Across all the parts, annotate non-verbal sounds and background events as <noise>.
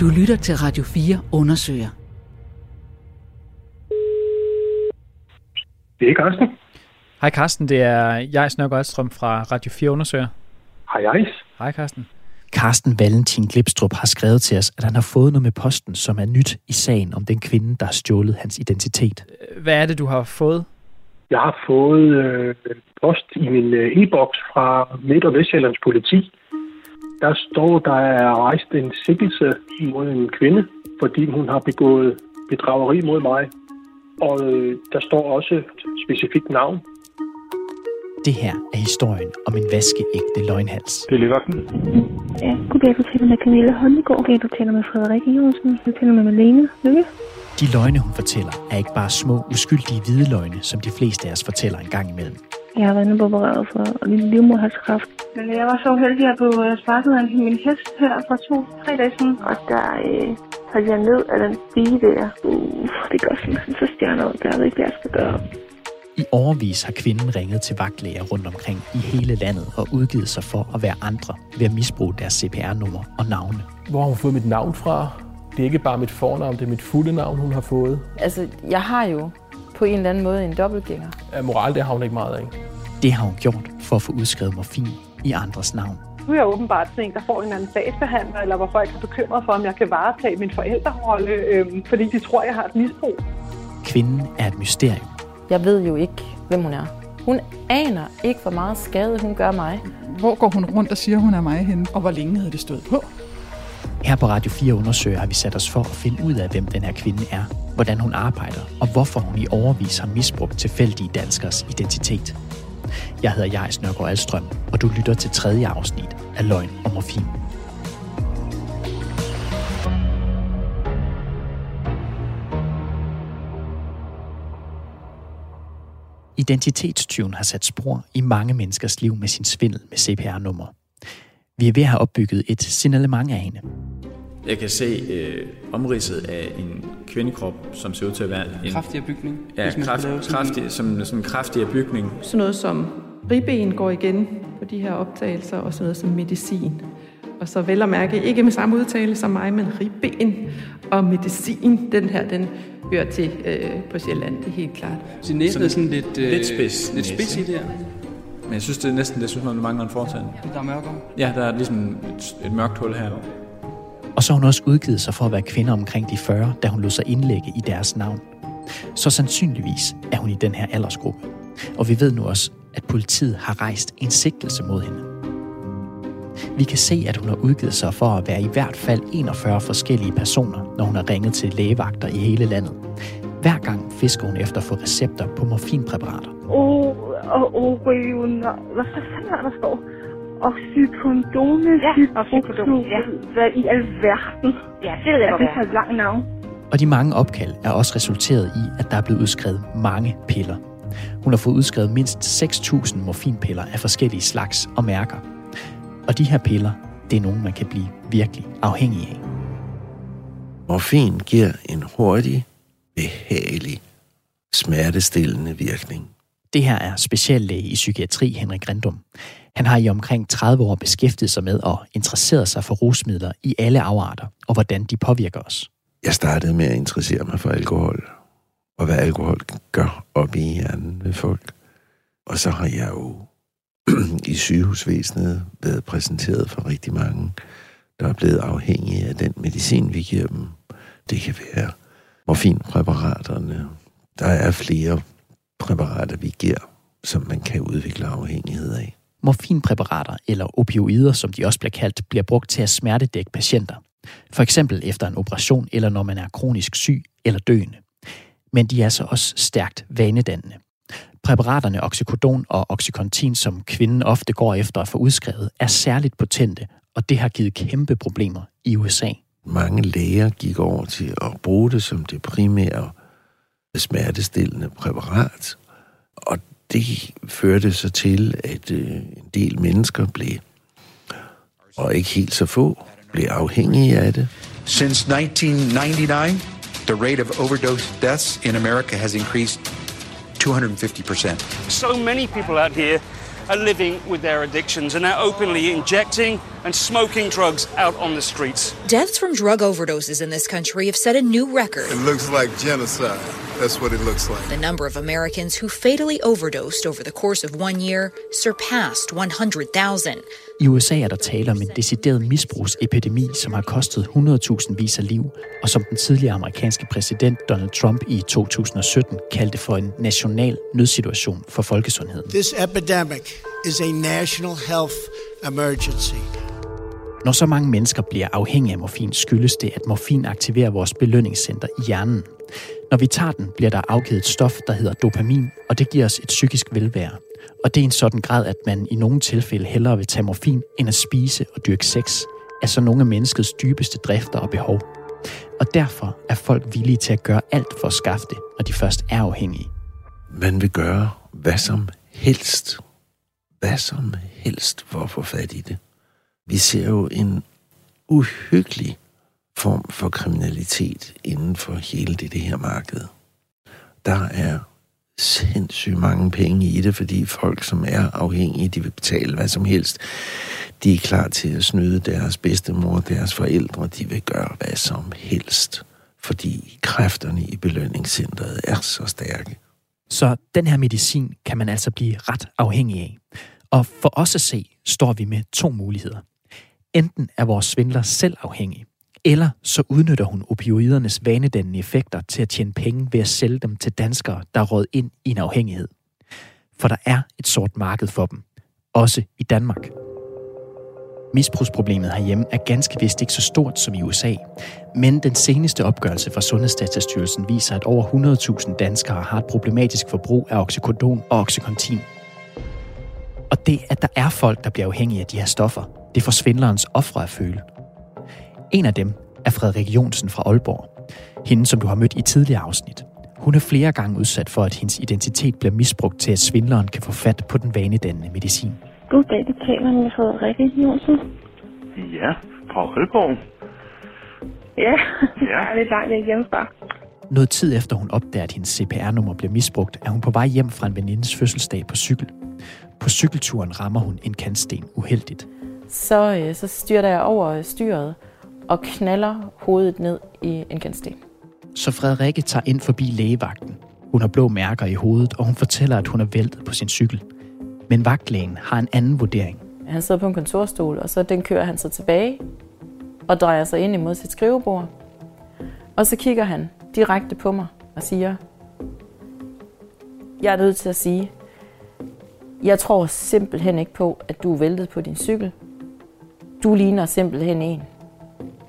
Du lytter til Radio 4 undersøger. Det er Carsten. Hej Carsten, det er jeg, Snørgaard Alstrøm fra Radio 4 Undersøger. Hej, hej. Hej Carsten. Carsten Valentin Glipstrup har skrevet til os, at han har fået noget med posten, som er nyt i sagen om den kvinde, der har stjålet hans identitet. Hvad er det, du har fået? Jeg har fået øh, post i min øh, e-boks fra Midt- og Vestjyllands politi. Der står, der er rejst en sikkelse mod en kvinde, fordi hun har begået bedrageri mod mig. Og øh, der står også et specifikt navn. Det her er historien om en vaskeægte løgnhals. Det er Livagten. Ja, goddag, du taler med Camilla. Goddag, du taler med Frederik Jonsen. Du taler med Malene Lykke. De løgne, hun fortæller, er ikke bare små, uskyldige hvide løgne, som de fleste af os fortæller en gang imellem. Jeg har været inde på opereret for livmoderhalskræft. Men jeg var så heldig at blive sparket af min hest her for to-tre dage siden. Og der øh, faldt jeg ned af den stige der. Uh, det gør simpelthen så stjerner ud. Der er ikke, hvad jeg skal gøre. I overvis har kvinden ringet til vagtlæger rundt omkring i hele landet og udgivet sig for at være andre ved at misbruge deres CPR-nummer og navne. Hvor har hun fået mit navn fra? Det er ikke bare mit fornavn, det er mit fulde navn, hun har fået. Altså, jeg har jo på en eller anden måde en dobbeltgænger. Ja, moral, det har hun ikke meget af. Det har hun gjort for at få udskrevet morfin i andres navn. Nu er jeg åbenbart sådan en, der får en eller anden sagsbehandler, eller hvor folk er bekymret for, om jeg kan varetage min forældrerolle, øhm, fordi de tror, jeg har et misbrug. Kvinden er et mysterium. Jeg ved jo ikke, hvem hun er. Hun aner ikke, hvor meget skade hun gør mig. Hvor går hun rundt og siger, hun er mig henne? Og hvor længe havde det stået på? Her på Radio 4 Undersøger har vi sat os for at finde ud af, hvem den her kvinde er, hvordan hun arbejder, og hvorfor hun i overvis har misbrugt tilfældige danskers identitet. Jeg hedder Jais Nørgaard Alstrøm, og du lytter til tredje afsnit af Løgn og Morfin. Identitetstyven har sat spor i mange menneskers liv med sin svindel med CPR-nummer. Vi er ved at have opbygget et signalement af hende. Jeg kan se øh, omridset af en kvindekrop, som ser ud til at være en... Kraftigere bygning. Ja, kraft, kraftig, som sådan en kraftigere bygning. Sådan noget som ribben går igen på de her optagelser, og sådan noget som medicin. Og så vel at mærke, ikke med samme udtale som mig, men ribben og medicin, den her, den hører til øh, på Sjælland, det er helt klart. Så næsten er sådan lidt, øh, lidt spids. Lidt spids i det her. Men jeg synes, det er næsten, det synes man, der mangler en fortand. Der er mørkere. Ja, der er ligesom et, et mørkt hul her. Og så har hun også udgivet sig for at være kvinde omkring de 40, da hun lod sig indlægge i deres navn. Så sandsynligvis er hun i den her aldersgruppe. Og vi ved nu også, at politiet har rejst en sigtelse mod hende. Vi kan se, at hun har udgivet sig for at være i hvert fald 41 forskellige personer, når hun har ringet til lægevagter i hele landet. Hver gang fisker hun efter at få recepter på morfinpræparater. Oh, og oh, hvad fanden er der står? Oxycodone, Ja, oxycodone, ja. Hvad i alverden? Ja, det ved jeg Er godt, det hvad for et langt navn? Og de mange opkald er også resulteret i, at der er blevet udskrevet mange piller. Hun har fået udskrevet mindst 6.000 morfinpiller af forskellige slags og mærker. Og de her piller, det er nogle, man kan blive virkelig afhængig af. Morfin giver en hurtig, behagelig, smertestillende virkning. Det her er speciallæge i psykiatri Henrik Grindum. Han har i omkring 30 år beskæftiget sig med og interesseret sig for rusmidler i alle afarter, og hvordan de påvirker os. Jeg startede med at interessere mig for alkohol, og hvad alkohol gør op i hjernen ved folk. Og så har jeg jo <clears throat> i sygehusvæsenet været præsenteret for rigtig mange, der er blevet afhængige af den medicin, vi giver dem. Det kan være morfinpræparaterne. Der er flere præparater, vi giver, som man kan udvikle afhængighed af. Morfinpræparater, eller opioider, som de også bliver kaldt, bliver brugt til at smertedække patienter. For eksempel efter en operation, eller når man er kronisk syg eller døende. Men de er så også stærkt vanedannende. Præparaterne Oxycodon og Oxycontin, som kvinden ofte går efter at få udskrevet, er særligt potente, og det har givet kæmpe problemer i USA. Mange læger gik over til at bruge det som det primære smertestillende præparat, og det førte så til, at øh, en del mennesker blev, og ikke helt så få, blev afhængige af det. Since 1999, the rate of overdose deaths in America has increased 250%. So many people out here are living with their addictions and are openly injecting and smoking drugs out on the streets. Deaths from drug overdoses in this country have set a new record. It looks like genocide. That's what it looks like. The number of Americans who fatally overdosed over the course of one year surpassed 100,000. I USA er der tale om en decideret misbrugsepidemi, som har kostet 100.000 vis af liv, og som den tidligere amerikanske præsident Donald Trump i 2017 kaldte for en national nødsituation for folkesundheden. This epidemic is a national health emergency. Når så mange mennesker bliver afhængige af morfin, skyldes det, at morfin aktiverer vores belønningscenter i hjernen. Når vi tager den, bliver der afgivet et stof, der hedder dopamin, og det giver os et psykisk velvære. Og det er en sådan grad, at man i nogle tilfælde hellere vil tage morfin, end at spise og dyrke sex, altså nogle af menneskets dybeste drifter og behov. Og derfor er folk villige til at gøre alt for at skaffe det, når de først er afhængige. Man vil gøre hvad som helst. Hvad som helst for at få fat i det. Vi ser jo en uhyggelig form for kriminalitet inden for hele det, det her marked. Der er sindssygt mange penge i det, fordi folk, som er afhængige, de vil betale hvad som helst. De er klar til at snyde deres bedstemor, deres forældre, de vil gøre hvad som helst, fordi kræfterne i belønningscentret er så stærke. Så den her medicin kan man altså blive ret afhængig af. Og for os at se, står vi med to muligheder. Enten er vores svindler selv afhængig, eller så udnytter hun opioidernes vanedannende effekter til at tjene penge ved at sælge dem til danskere, der er råd ind i en afhængighed. For der er et sort marked for dem. Også i Danmark. Misbrugsproblemet herhjemme er ganske vist ikke så stort som i USA, men den seneste opgørelse fra Sundhedsdatastyrelsen viser, at over 100.000 danskere har et problematisk forbrug af oxycodon og oxycontin. Og det, at der er folk, der bliver afhængige af de her stoffer, det får svindlerens ofre at føle. En af dem er Frederik Jonsen fra Aalborg. Hende, som du har mødt i tidligere afsnit. Hun er flere gange udsat for, at hendes identitet bliver misbrugt til, at svindleren kan få fat på den vanedannende medicin. Goddag, det taler med Frederikke Jonsen. Ja, fra Aalborg. Ja, Ja. <laughs> jeg er lidt langt hjemmefra. Noget tid efter hun opdager, at hendes CPR-nummer bliver misbrugt, er hun på vej hjem fra en venindes fødselsdag på cykel. På cykelturen rammer hun en kantsten uheldigt. Så, øh, så styrter jeg over styret og knaller hovedet ned i en kantsten. Så Frederikke tager ind forbi lægevagten. Hun har blå mærker i hovedet, og hun fortæller, at hun er væltet på sin cykel. Men vagtlægen har en anden vurdering. Han sidder på en kontorstol, og så den kører han så tilbage og drejer sig ind imod sit skrivebord. Og så kigger han direkte på mig og siger, jeg er nødt til at sige, jeg tror simpelthen ikke på, at du er væltet på din cykel. Du ligner simpelthen en,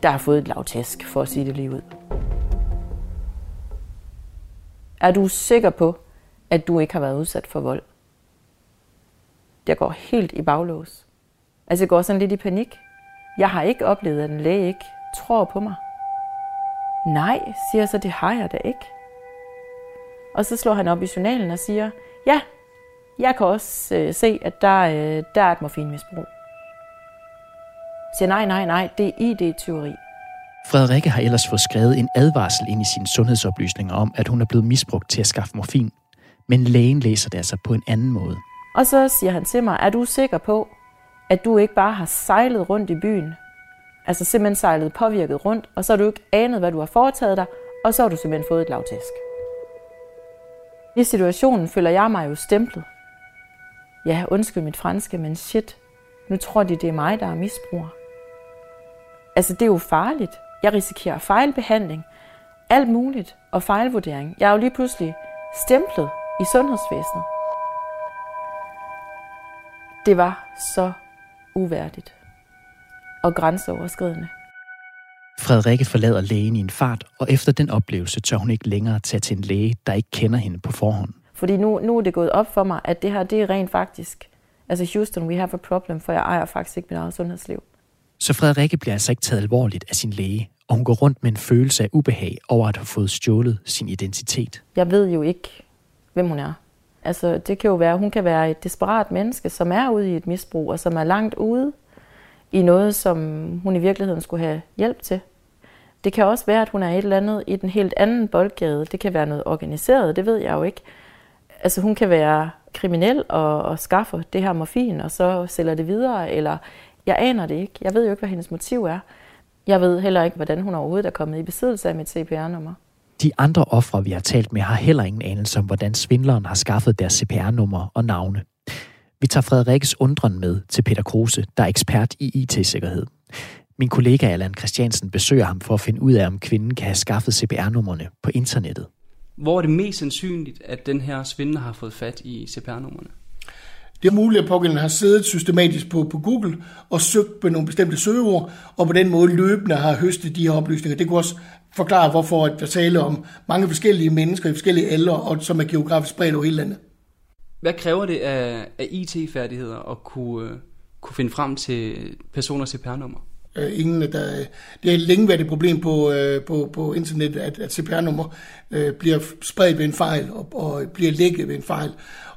der har fået et lavtæsk, for at sige det lige ud. Er du sikker på, at du ikke har været udsat for vold? Jeg går helt i baglås. Altså jeg går sådan lidt i panik. Jeg har ikke oplevet, at en læge ikke tror på mig. Nej, siger jeg så, det har jeg da ikke. Og så slår han op i journalen og siger, ja, jeg kan også øh, se, at der, øh, der er et morfinmisbrug. Siger, nej, nej, nej, det er ID-tyveri. Frederikke har ellers fået skrevet en advarsel ind i sine sundhedsoplysninger om, at hun er blevet misbrugt til at skaffe morfin. Men lægen læser det altså på en anden måde. Og så siger han til mig, er du sikker på, at du ikke bare har sejlet rundt i byen? Altså simpelthen sejlet påvirket rundt, og så har du ikke anet, hvad du har foretaget dig, og så har du simpelthen fået et lavtæsk. I situationen føler jeg mig jo stemplet. Ja, undskyld mit franske, men shit, nu tror de, det er mig, der er misbruger. Altså, det er jo farligt. Jeg risikerer fejlbehandling, alt muligt, og fejlvurdering. Jeg er jo lige pludselig stemplet i sundhedsvæsenet. Det var så uværdigt og grænseoverskridende. Frederikke forlader lægen i en fart, og efter den oplevelse tør hun ikke længere tage til en læge, der ikke kender hende på forhånd. Fordi nu, nu er det gået op for mig, at det her, det er rent faktisk, altså Houston, we have a problem, for jeg ejer faktisk ikke mit eget sundhedsliv. Så Frederikke bliver altså ikke taget alvorligt af sin læge, og hun går rundt med en følelse af ubehag over at have fået stjålet sin identitet. Jeg ved jo ikke, hvem hun er. Altså, det kan jo være, hun kan være et desperat menneske, som er ude i et misbrug, og som er langt ude i noget, som hun i virkeligheden skulle have hjælp til. Det kan også være, at hun er et eller andet i den helt anden boldgade. Det kan være noget organiseret, det ved jeg jo ikke. Altså, hun kan være kriminel og, og skaffer det her morfin, og så sælger det videre, eller jeg aner det ikke. Jeg ved jo ikke, hvad hendes motiv er. Jeg ved heller ikke, hvordan hun overhovedet er kommet i besiddelse af mit CPR-nummer. De andre ofre, vi har talt med, har heller ingen anelse om, hvordan svindleren har skaffet deres CPR-nummer og navne. Vi tager Frederikkes undren med til Peter Kruse, der er ekspert i IT-sikkerhed. Min kollega Allan Christiansen besøger ham for at finde ud af, om kvinden kan have skaffet CPR-numrene på internettet. Hvor er det mest sandsynligt, at den her svindler har fået fat i CPR-numrene? Det er muligt, at pågældende har siddet systematisk på, på Google og søgt på nogle bestemte søgeord, og på den måde løbende har høstet de her oplysninger. Det kunne også forklare, hvorfor der tale om mange forskellige mennesker i forskellige aldre, og som er geografisk spredt over hele landet. Hvad kræver det af, af IT-færdigheder at kunne, uh, kunne finde frem til personers CPR-nummer? Uh, ingen, der, det har længe været et problem på, uh, på, på internet, at, at CPR-nummer bliver spredt ved en fejl og, og bliver lækket ved en fejl.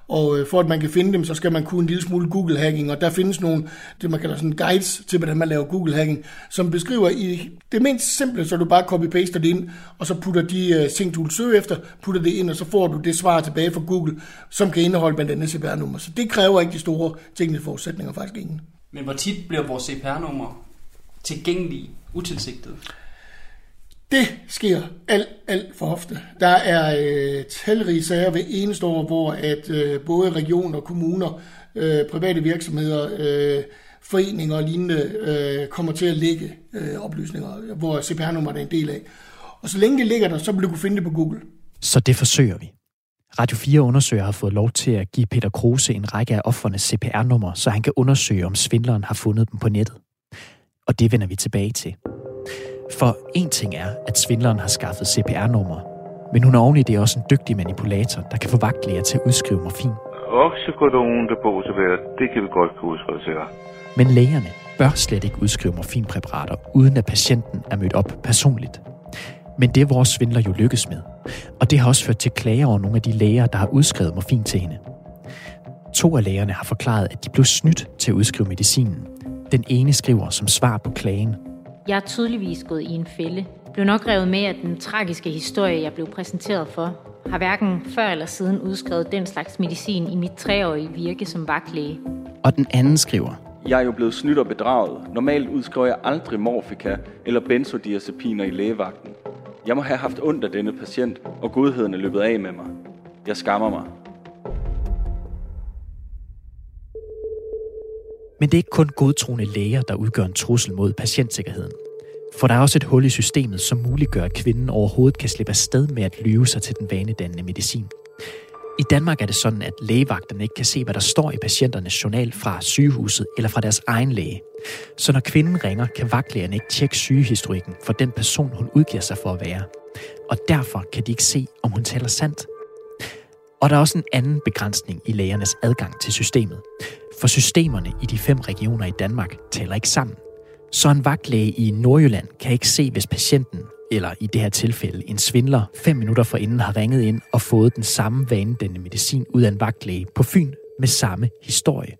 Og øh, for at man kan finde dem, så skal man kunne en lille smule Google-hacking, og der findes nogle, det man kalder sådan guides til, hvordan man laver Google-hacking, som beskriver i det mindst simple, så du bare copy-paster det ind, og så putter de øh, ting, du vil søge efter, putter det ind, og så får du det svar tilbage fra Google, som kan indeholde blandt andet CPR-nummer. Så det kræver ikke de store tekniske forudsætninger, faktisk ingen. Men hvor tit bliver vores CPR-nummer tilgængelige, utilsigtet? Det sker alt, alt for ofte. Der er øh, talrige sager ved eneste år, hvor at øh, både regioner, kommuner, øh, private virksomheder, øh, foreninger og lignende øh, kommer til at lægge øh, oplysninger, hvor CPR-nummer er en del af. Og så længe det ligger der, så vil du kunne finde det på Google. Så det forsøger vi. Radio 4 undersøger har fået lov til at give Peter Kruse en række af offernes CPR-nummer, så han kan undersøge, om svindleren har fundet dem på nettet. Og det vender vi tilbage til. For en ting er, at svindleren har skaffet CPR-nummer, men hun er oven i det også en dygtig manipulator, der kan få vagtlæger til at udskrive morfin. Det kan vi godt kunne udskrive til. Men lægerne bør slet ikke udskrive morfinpræparater, uden at patienten er mødt op personligt. Men det er vores svindler jo lykkes med. Og det har også ført til klager over nogle af de læger, der har udskrevet morfin til hende. To af lægerne har forklaret, at de blev snydt til at udskrive medicinen. Den ene skriver som svar på klagen, jeg er tydeligvis gået i en fælde. Blev nok revet med af den tragiske historie, jeg blev præsenteret for. Har hverken før eller siden udskrevet den slags medicin i mit treårige virke som vagtlæge. Og den anden skriver, jeg er jo blevet snydt og bedraget. Normalt udskriver jeg aldrig morfika eller benzodiazepiner i lægevagten. Jeg må have haft ondt af denne patient, og godheden er løbet af med mig. Jeg skammer mig. Men det er ikke kun godtroende læger, der udgør en trussel mod patientsikkerheden. For der er også et hul i systemet, som muliggør, at kvinden overhovedet kan slippe afsted med at lyve sig til den vanedannende medicin. I Danmark er det sådan, at lægevagterne ikke kan se, hvad der står i patienternes journal fra sygehuset eller fra deres egen læge. Så når kvinden ringer, kan vagtlægerne ikke tjekke sygehistorikken for den person, hun udgiver sig for at være. Og derfor kan de ikke se, om hun taler sandt. Og der er også en anden begrænsning i lægernes adgang til systemet. For systemerne i de fem regioner i Danmark taler ikke sammen. Så en vagtlæge i Nordjylland kan ikke se, hvis patienten, eller i det her tilfælde en svindler, fem minutter forinden har ringet ind og fået den samme vanedannende medicin ud af en vagtlæge på Fyn med samme historie.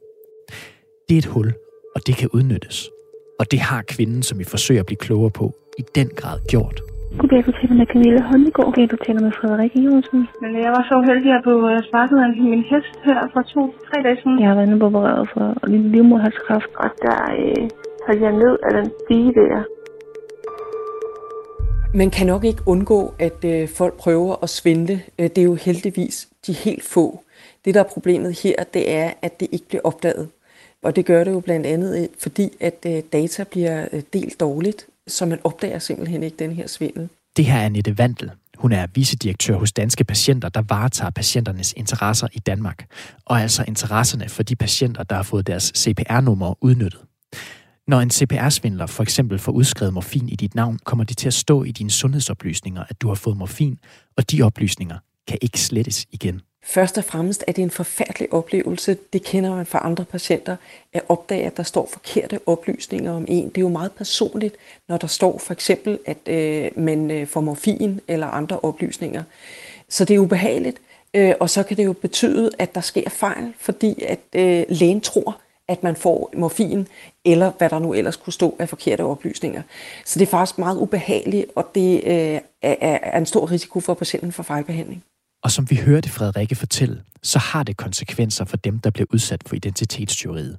Det er et hul, og det kan udnyttes. Og det har kvinden, som vi forsøger at blive klogere på, i den grad gjort. Goddag, du taler med Camilla Håndegård. Goddag, du taler med Frederik Jonsen. Men jeg var så heldig at på sparket af min hest her for to-tre dage siden. Jeg har været på opereret for livmoderhalskræft, og der øh, holdt jeg ned af den stige der. Man kan nok ikke undgå, at øh, folk prøver at svindle. Øh, det er jo heldigvis de helt få. Det, der er problemet her, det er, at det ikke bliver opdaget. Og det gør det jo blandt andet, øh, fordi at øh, data bliver delt dårligt så man opdager simpelthen ikke den her svindel. Det her er Annette Vandel. Hun er vicedirektør hos Danske Patienter, der varetager patienternes interesser i Danmark, og altså interesserne for de patienter, der har fået deres CPR-nummer udnyttet. Når en CPR-svindler for eksempel får udskrevet morfin i dit navn, kommer det til at stå i dine sundhedsoplysninger, at du har fået morfin, og de oplysninger kan ikke slettes igen. Først og fremmest er det en forfærdelig oplevelse, det kender man fra andre patienter, at opdage, at der står forkerte oplysninger om en. Det er jo meget personligt, når der står for eksempel, at øh, man øh, får morfin eller andre oplysninger. Så det er ubehageligt, øh, og så kan det jo betyde, at der sker fejl, fordi at øh, lægen tror, at man får morfin, eller hvad der nu ellers kunne stå af forkerte oplysninger. Så det er faktisk meget ubehageligt, og det øh, er, er en stor risiko for patienten for fejlbehandling. Og som vi hørte Frederikke fortælle, så har det konsekvenser for dem, der bliver udsat for identitetstyveriet.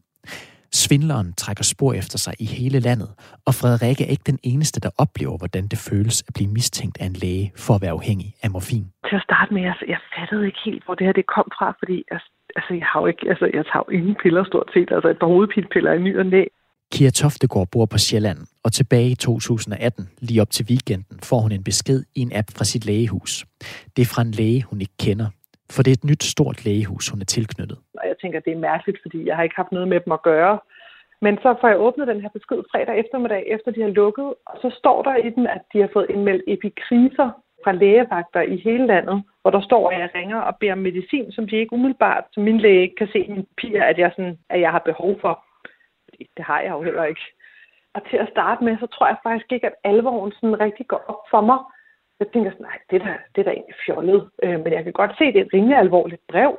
Svindleren trækker spor efter sig i hele landet, og Frederikke er ikke den eneste, der oplever, hvordan det føles at blive mistænkt af en læge for at være afhængig af morfin. Til at starte med, jeg, jeg fattede ikke helt, hvor det her det kom fra, fordi jeg, altså, jeg har jo ikke, altså, jeg tager jo ingen piller stort set, altså et par hovedpinepiller i ny og næ. Kia Toftegård bor på Sjælland, og tilbage i 2018, lige op til weekenden, får hun en besked i en app fra sit lægehus. Det er fra en læge, hun ikke kender, for det er et nyt stort lægehus, hun er tilknyttet. Og jeg tænker, det er mærkeligt, fordi jeg har ikke haft noget med dem at gøre. Men så får jeg åbnet den her besked fredag eftermiddag, efter de har lukket, og så står der i den, at de har fået indmeldt epikriser fra lægevagter i hele landet, hvor der står, at jeg ringer og beder om medicin, som de ikke umiddelbart, som min læge ikke kan se i min papir, at jeg, sådan, at jeg har behov for. Det har jeg jo heller ikke. Og til at starte med, så tror jeg faktisk ikke, at alvoren sådan rigtig går op for mig. Jeg tænker sådan, nej, det er da, det er da egentlig fjollet. Øh, men jeg kan godt se, at det er et rimelig alvorligt brev.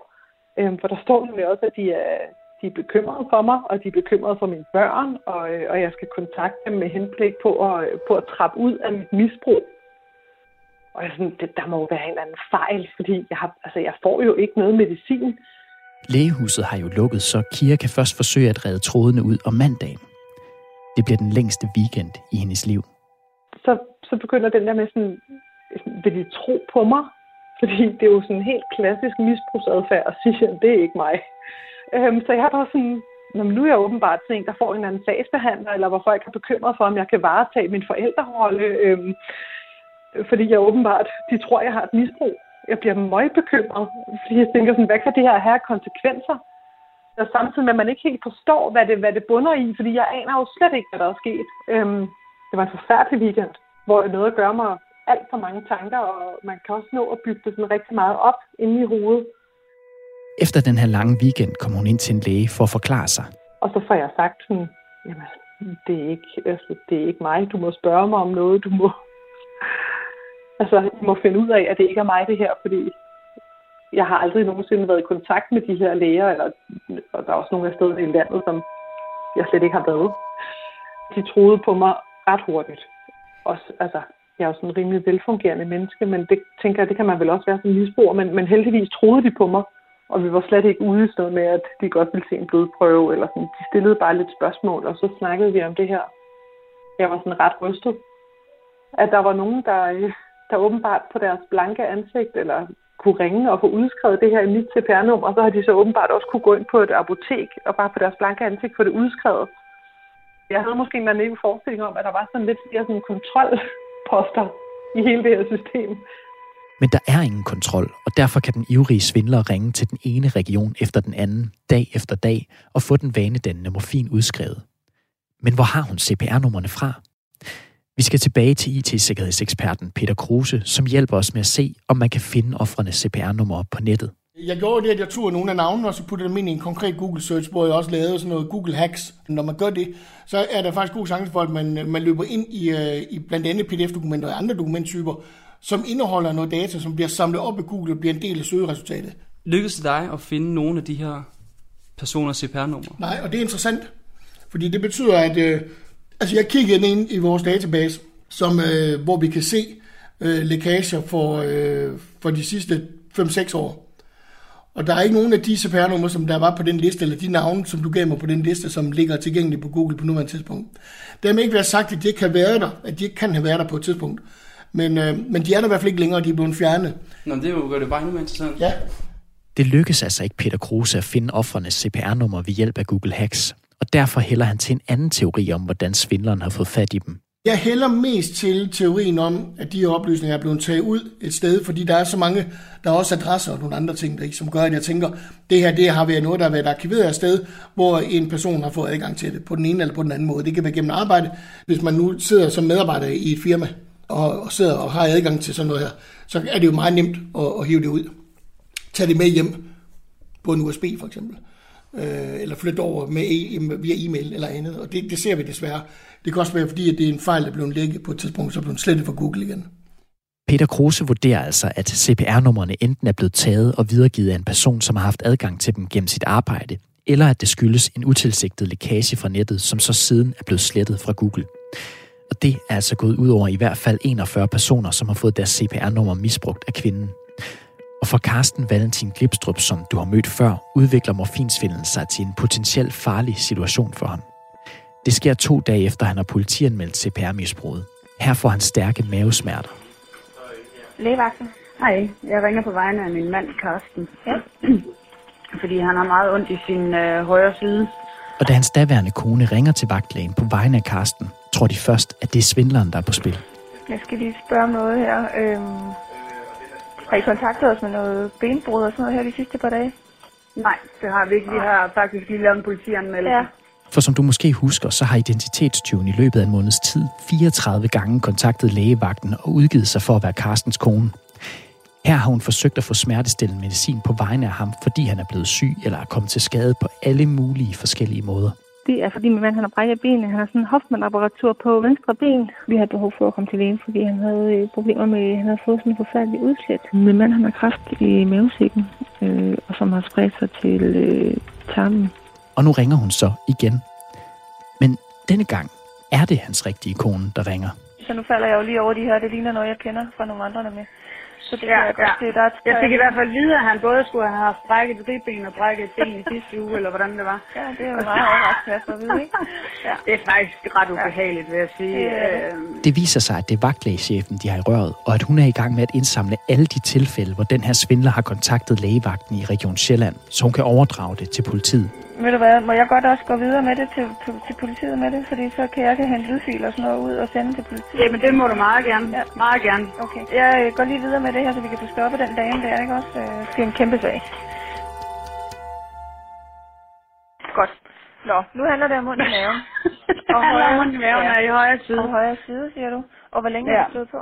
Øh, for der står nemlig også, at de er, de er bekymrede for mig, og de er bekymrede for mine børn, og, øh, og jeg skal kontakte dem med henblik på at, øh, på at trappe ud af mit misbrug. Og jeg sådan, det, der må jo være en eller anden fejl, fordi jeg, har, altså, jeg får jo ikke noget medicin. Lægehuset har jo lukket, så Kira kan først forsøge at redde trådene ud om mandagen. Det bliver den længste weekend i hendes liv. Så, så begynder den der med sådan, vil de tro på mig? Fordi det er jo sådan en helt klassisk misbrugsadfærd at sige, at det er ikke mig. Øhm, så jeg har bare sådan, når nu er jeg åbenbart sådan en, der får en anden sagsbehandler, eller hvor folk er bekymret for, om jeg kan varetage min forældrerolle. Øhm, fordi jeg åbenbart, de tror, jeg har et misbrug. Jeg bliver meget bekymret, fordi jeg tænker sådan, hvad kan det her have konsekvenser? Og samtidig med, at man ikke helt forstår, hvad det, hvad det bunder i, fordi jeg aner jo slet ikke, hvad der er sket. Øhm, det var en forfærdelig weekend, hvor jeg nåede at gøre mig alt for mange tanker, og man kan også nå at bygge det sådan rigtig meget op inde i hovedet. Efter den her lange weekend kommer hun ind til en læge for at forklare sig. Og så får jeg sagt sådan, jamen, det er ikke, altså, det er ikke mig. Du må spørge mig om noget. Du må, altså, I må finde ud af, at det ikke er mig det her, fordi jeg har aldrig nogensinde været i kontakt med de her læger, eller og der er også nogle af steder i landet, som jeg slet ikke har været. De troede på mig ret hurtigt. Også, altså, jeg er jo sådan en rimelig velfungerende menneske, men det tænker jeg, det kan man vel også være som misbruger, men, men heldigvis troede de på mig, og vi var slet ikke ude i sådan med, at de godt ville se en blodprøve, eller sådan. De stillede bare lidt spørgsmål, og så snakkede vi om det her. Jeg var sådan ret rystet, at der var nogen, der, øh, der åbenbart på deres blanke ansigt, eller kunne ringe og få udskrevet det her i mit CPR-nummer, og så har de så åbenbart også kunne gå ind på et apotek, og bare på deres blanke ansigt få det udskrevet. Jeg havde måske en eller forestilling om, at der var sådan lidt flere sådan kontrolposter i hele det her system. Men der er ingen kontrol, og derfor kan den ivrige svindler ringe til den ene region efter den anden, dag efter dag, og få den vanedannende morfin udskrevet. Men hvor har hun CPR-nummerne fra? Vi skal tilbage til IT-sikkerhedseksperten Peter Kruse, som hjælper os med at se, om man kan finde offrenes CPR-numre på nettet. Jeg gjorde det, at jeg tog nogle af navnene, og så puttede dem ind i en konkret Google-search, hvor jeg også lavede sådan noget Google Hacks. Når man gør det, så er der faktisk god chance for, at man, man løber ind i, uh, i blandt andet PDF-dokumenter og andre dokumenttyper, som indeholder noget data, som bliver samlet op i Google og bliver en del af søgeresultatet. Lykkedes det dig at finde nogle af de her personers CPR-numre? Nej, og det er interessant, fordi det betyder, at øh, altså jeg kiggede ind i vores database, som, øh, hvor vi kan se øh, lækager for, øh, for de sidste 5-6 år. Og der er ikke nogen af de CPR-numre, som der var på den liste, eller de navne, som du gav mig på den liste, som ligger tilgængelige på Google på nuværende tidspunkt. Det har ikke været sagt, at de ikke kan være der, at de ikke kan have været der på et tidspunkt. Men, øh, men de er der i hvert fald ikke længere, de er blevet fjernet. Nå, det er jo gør det bare endnu mere interessant. Ja. Det lykkes altså ikke Peter Kruse at finde offrenes CPR-nummer ved hjælp af Google Hacks, og derfor hælder han til en anden teori om, hvordan svindleren har fået fat i dem. Jeg hælder mest til teorien om, at de oplysninger er blevet taget ud et sted, fordi der er så mange, der er også adresser og nogle andre ting, der, ikke, som gør, at jeg tænker, det her det har været noget, der har været arkiveret et sted, hvor en person har fået adgang til det på den ene eller på den anden måde. Det kan være gennem arbejde, hvis man nu sidder som medarbejder i et firma, og, og sidder og har adgang til sådan noget her, så er det jo meget nemt at, at hive det ud. Tag det med hjem på en USB for eksempel, øh, eller flytte over med e- via e-mail eller andet, og det, det ser vi desværre. Det kan også være, fordi at det er en fejl, der blev lægget på et tidspunkt, så blev den slettet fra Google igen. Peter Kruse vurderer altså, at CPR-numrene enten er blevet taget og videregivet af en person, som har haft adgang til dem gennem sit arbejde, eller at det skyldes en utilsigtet lækage fra nettet, som så siden er blevet slettet fra Google. Og det er altså gået ud over i hvert fald 41 personer, som har fået deres CPR-nummer misbrugt af kvinden. Og for Carsten Valentin Glipstrup, som du har mødt før, udvikler morfinsvindelen sig til en potentielt farlig situation for ham. Det sker to dage efter, han har politianmeldt CPR-misbruget. Her får han stærke mavesmerter. Lægevagten. Hej, jeg ringer på vegne af min mand, Karsten. Ja. <clears throat> Fordi han har meget ondt i sin øh, højre side. Og da hans daværende kone ringer til vagtlægen på vegne af Karsten, tror de først, at det er svindleren, der er på spil. Jeg skal lige spørge noget her. Øhm, har I kontaktet os med noget benbrud og sådan noget her de sidste par dage? Nej, det har vi ikke. Vi har faktisk lige lavet en politianmeldelse. Ja. For som du måske husker, så har identitetstyven i løbet af en måneds tid 34 gange kontaktet lægevagten og udgivet sig for at være Carstens kone. Her har hun forsøgt at få smertestillende medicin på vegne af ham, fordi han er blevet syg eller er kommet til skade på alle mulige forskellige måder. Det er fordi min mand han har brækket benet. Han har sådan en Hoffmann-apparatur på venstre ben. Vi har behov for at komme til lægen, fordi han havde øh, problemer med, han havde fået sådan en forfærdelig udslæt. Min mand han har kræft i mavesækken, øh, og som har spredt sig til øh, tarmen. Og nu ringer hun så igen. Men denne gang er det hans rigtige kone, der ringer. Så nu falder jeg jo lige over de her. Det ligner noget, jeg kender fra nogle andre med. Så det Ja, kan jeg godt ja. se. Der er Jeg fik i hvert fald vide, at han både skulle have haft brækket ribben og brækket et ben i sidste uge, eller hvordan det var. Ja, det er jo meget overraskende at vide, ikke? <laughs> Ja. Det er faktisk ret ubehageligt, vil jeg sige. Det det. Øhm, Det viser sig, at det er vagtlægechefen, de har i røret, og at hun er i gang med at indsamle alle de tilfælde, hvor den her svindler har kontaktet lægevagten i Region Sjælland, så hun kan overdrage det til politiet. Ved du hvad, må jeg godt også gå videre med det til, til, til politiet med det? Fordi så kan jeg kan hente lydfiler og sådan noget ud og sende til politiet. Jamen, det må du meget gerne. Ja. Meget gerne. Okay, jeg øh, går lige videre med det her, så vi kan få stoppet den dame der, ikke også? Øh, Det er en kæmpe sag. Godt. Nå, nu handler det om ondt i maven. <laughs> Handler om ondt i maven og i højre side. Og højre side, siger du. Og hvor længe Ja. har det stået på?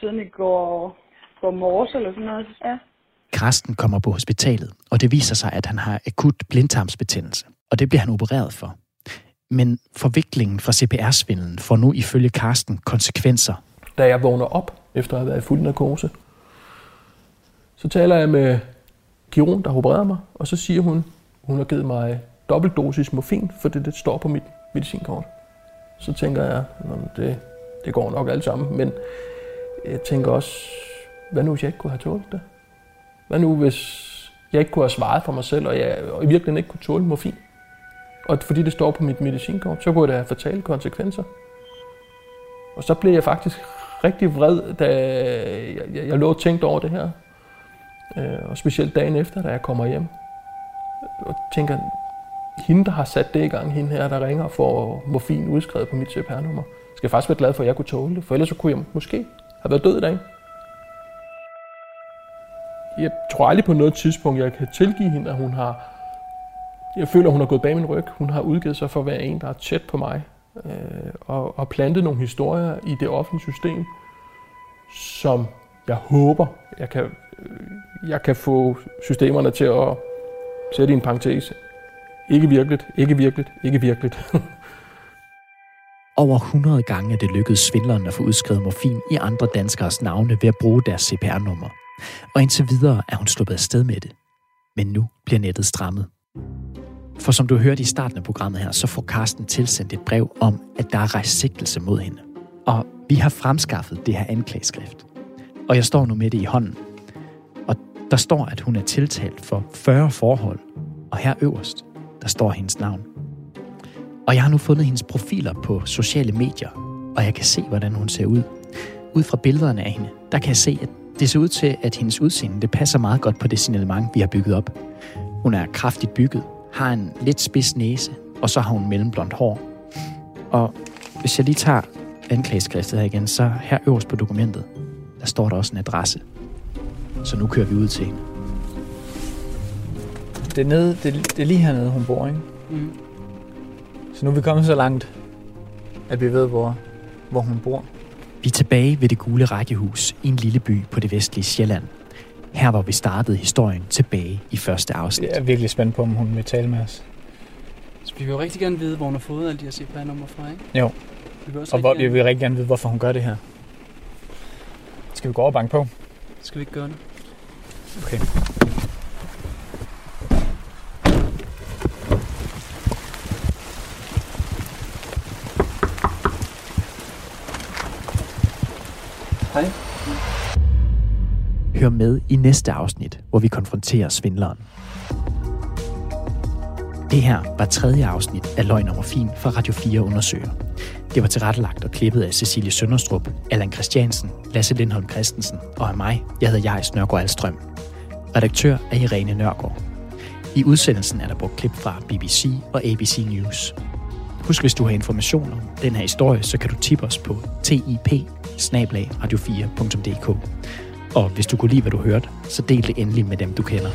Siden i går, går morges eller sådan noget. Ja. Karsten kommer på hospitalet, og det viser sig, at han har akut blindtarmsbetændelse, og det bliver han opereret for. Men forviklingen fra CPR-svindelen får nu ifølge Karsten konsekvenser. Da jeg vågner op, efter at have været i fuld narkose, så taler jeg med kirurgen, der opererede mig, og så siger hun, hun har givet mig dobbeltdosis morfin, for det, det står på mit medicinkort. Så tænker jeg, det, det går nok alt sammen, men jeg tænker også, hvad nu hvis jeg ikke kunne have tålt det? Hvad nu hvis jeg ikke kunne have svaret for mig selv, og jeg og i virkeligheden ikke kunne tåle morfin? Og fordi det står på mit medicinkort, så kunne det have fatale konsekvenser. Og så blev jeg faktisk rigtig vred, da jeg, jeg, jeg lå og tænkte over det her. Øh, og specielt dagen efter, da jeg kommer hjem. Og tænker, hende, der har sat det i gang, hende her, der ringer for morfin udskrevet på mit CPR-nummer, skal jeg faktisk være glad for, at jeg kunne tåle det. For ellers så kunne jeg måske have været død i dag. Jeg tror aldrig på noget tidspunkt, jeg kan tilgive hende, at hun har... Jeg føler, hun har gået bag min ryg. Hun har udgivet sig for at være en, der er tæt på mig. Øh, og, og plantet nogle historier i det offentlige system, som jeg håber, jeg kan, øh, jeg kan få systemerne til at sætte i en parentes. Ikke virkeligt, ikke virkeligt, ikke virkeligt. <laughs> Over 100 gange er det lykkedes svindleren at få udskrevet morfin i andre danskers navne ved at bruge deres CPR-nummer. Og indtil videre er hun sluppet af sted med det. Men nu bliver nettet strammet. For som du hørte i starten af programmet her, så får Karsten tilsendt et brev om, at der er rejst sigtelse mod hende. Og vi har fremskaffet det her anklageskrift. Og jeg står nu med det i hånden. Og der står, at hun er tiltalt for 40 forhold. Og her øverst, der står hendes navn. Og jeg har nu fundet hendes profiler på sociale medier, og jeg kan se, hvordan hun ser ud. Ud fra billederne af hende, der kan jeg se, at det ser ud til, at hendes udseende det passer meget godt på det signalement, vi har bygget op. Hun er kraftigt bygget, har en lidt spids næse, og så har hun mellemblondt hår. Og hvis jeg lige tager anklageskriftet her igen, så her øverst på dokumentet, der står der også en adresse. Så nu kører vi ud til hende. Det er, nede, det, det er lige hernede, hun bor, ikke? Mm. Så nu er vi kommet så langt, at vi ved, hvor, hvor hun bor. Vi er tilbage ved det gule rækkehus i en lille by på det vestlige Sjælland. Her hvor vi startede historien tilbage i første afsnit. Jeg er virkelig spændt på, om hun vil tale med os. Så vi vil jo rigtig gerne vide, hvor hun har fået alle de her CPR-numre fra, ikke? Jo. Vi vil også Og hvor, rigtig vi vil rigtig gerne vide, hvorfor hun gør det her. Skal vi gå over og banke på? Skal vi ikke gøre det? Okay. Hej. Hør med i næste afsnit, hvor vi konfronterer svindleren. Det her var tredje afsnit af Løgn og Fin fra Radio 4 Undersøger. Det var tilrettelagt og klippet af Cecilie Sønderstrup, Allan Christiansen, Lasse Lindholm Christensen og af mig. Jeg hedder Jais Nørgaard Alstrøm. Redaktør er Irene Nørgaard. I udsendelsen er der brugt klip fra BBC og ABC News. Husk, hvis du har information om den her historie, så kan du tippe os på tip radio4.dk. Og hvis du kunne lide, hvad du hørte, så del det endelig med dem, du kender.